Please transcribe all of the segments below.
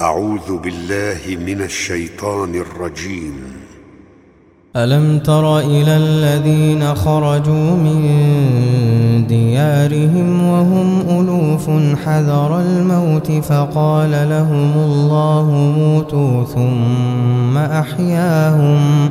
أعوذ بالله من الشيطان الرجيم. ألم تر إلى الذين خرجوا من ديارهم وهم ألوف حذر الموت فقال لهم الله موتوا ثم أحياهم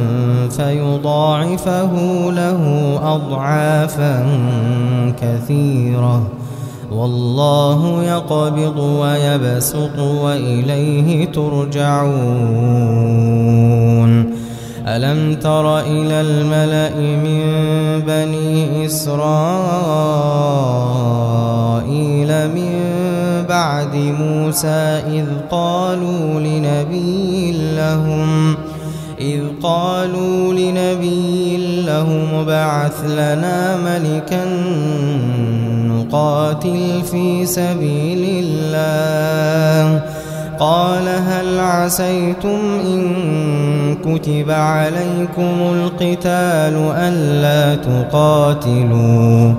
فيضاعفه له أضعافا كثيرة. والله يقبض ويبسط وإليه ترجعون. ألم تر إلى الملأ من بني إسرائيل من بعد موسى إذ قالوا لنبي لهم إذ قالوا لنبي لهم ابعث لنا ملكا نقاتل في سبيل الله. قال هل عسيتم إن كتب عليكم القتال ألا تقاتلوا؟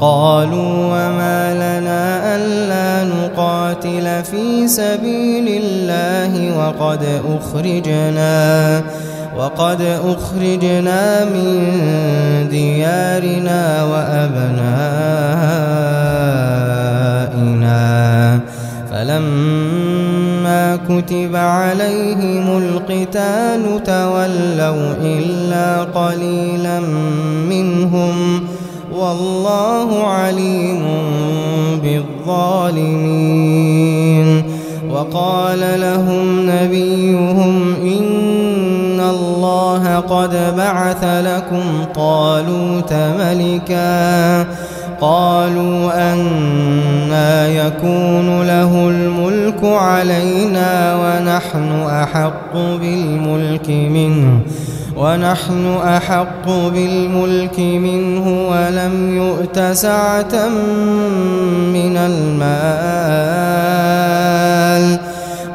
قالوا وما لنا ألا نقاتل في سبيل الله وقد أخرجنا. وقد أخرجنا من ديارنا وأبنائنا. فلما كتب عليهم القتال تولوا إلا قليلا منهم. والله عليم بالظالمين. وقال لهم نبيهم إن قد بعث لكم طالوت ملكا قالوا أنا يكون له الملك علينا ونحن أحق بالملك منه ونحن أحق بالملك منه ولم يؤت سعة من المال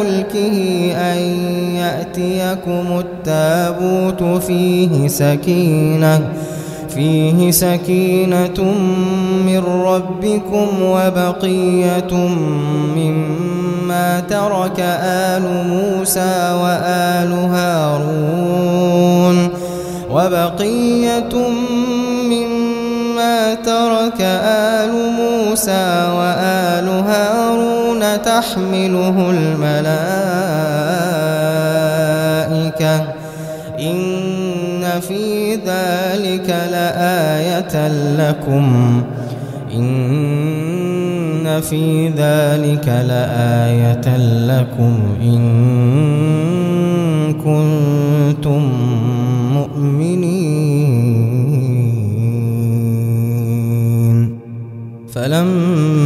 ملكه أن يأتيكم التابوت فيه سكينة فيه سكينة من ربكم وبقية مما ترك آل موسى وآل هارون وبقية مما ترك آل موسى وآل هارون. تحمله الملائكة. إن في ذلك لآية لكم. إن في ذلك لآية لكم. إن كنتم مؤمنين. فلما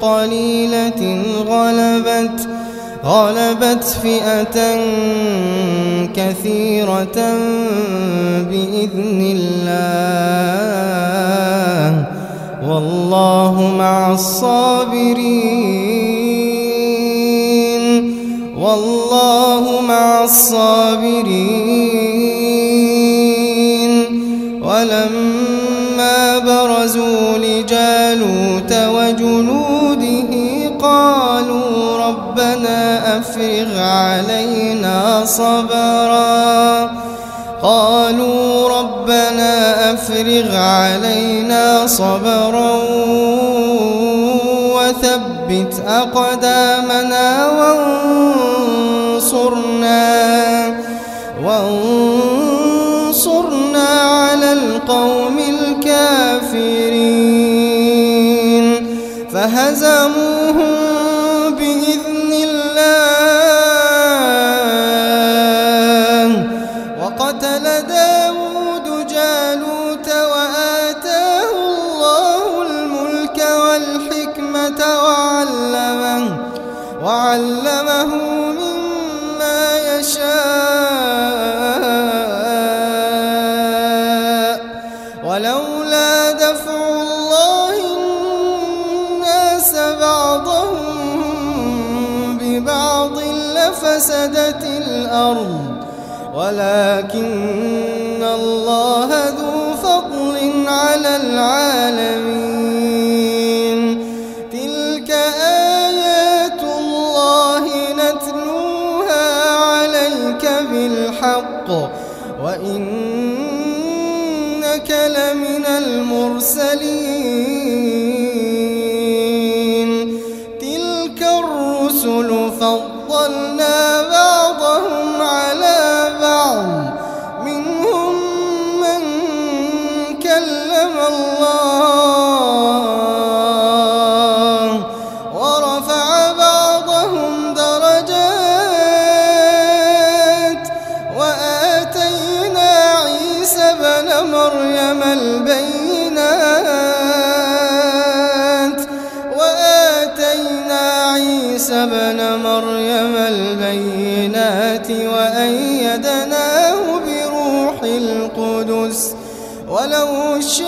قليلة غلبت غلبت فئة كثيرة بإذن الله. والله مع الصابرين والله مع الصابرين. ولما برزوا لجالوت وجنوده قالوا ربنا أفرغ علينا صبرا. قالوا ربنا أفرغ علينا صبرا وثبت أقدامنا وانصرنا وانصرنا على القوم الكافرين فهزموهم ولولا دفع الله الناس بعضهم ببعض لفسدت الأرض. ولكن الله ذو فضل على العالمين. المرسلين عيسى بن مريم البينات وأيدناه بروح القدس ولو شاء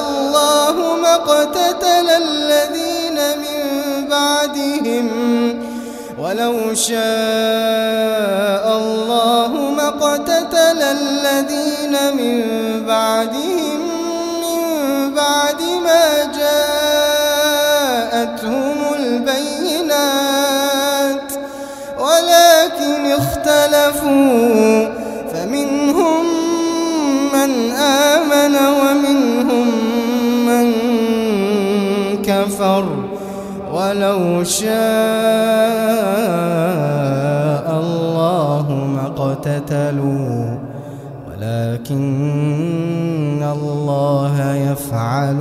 الله ما اقتتل الذين من بعدهم ولو شاء اختلفوا فمنهم من آمن ومنهم من كفر. ولو شاء الله ما اقتتلوا ولكن الله يفعل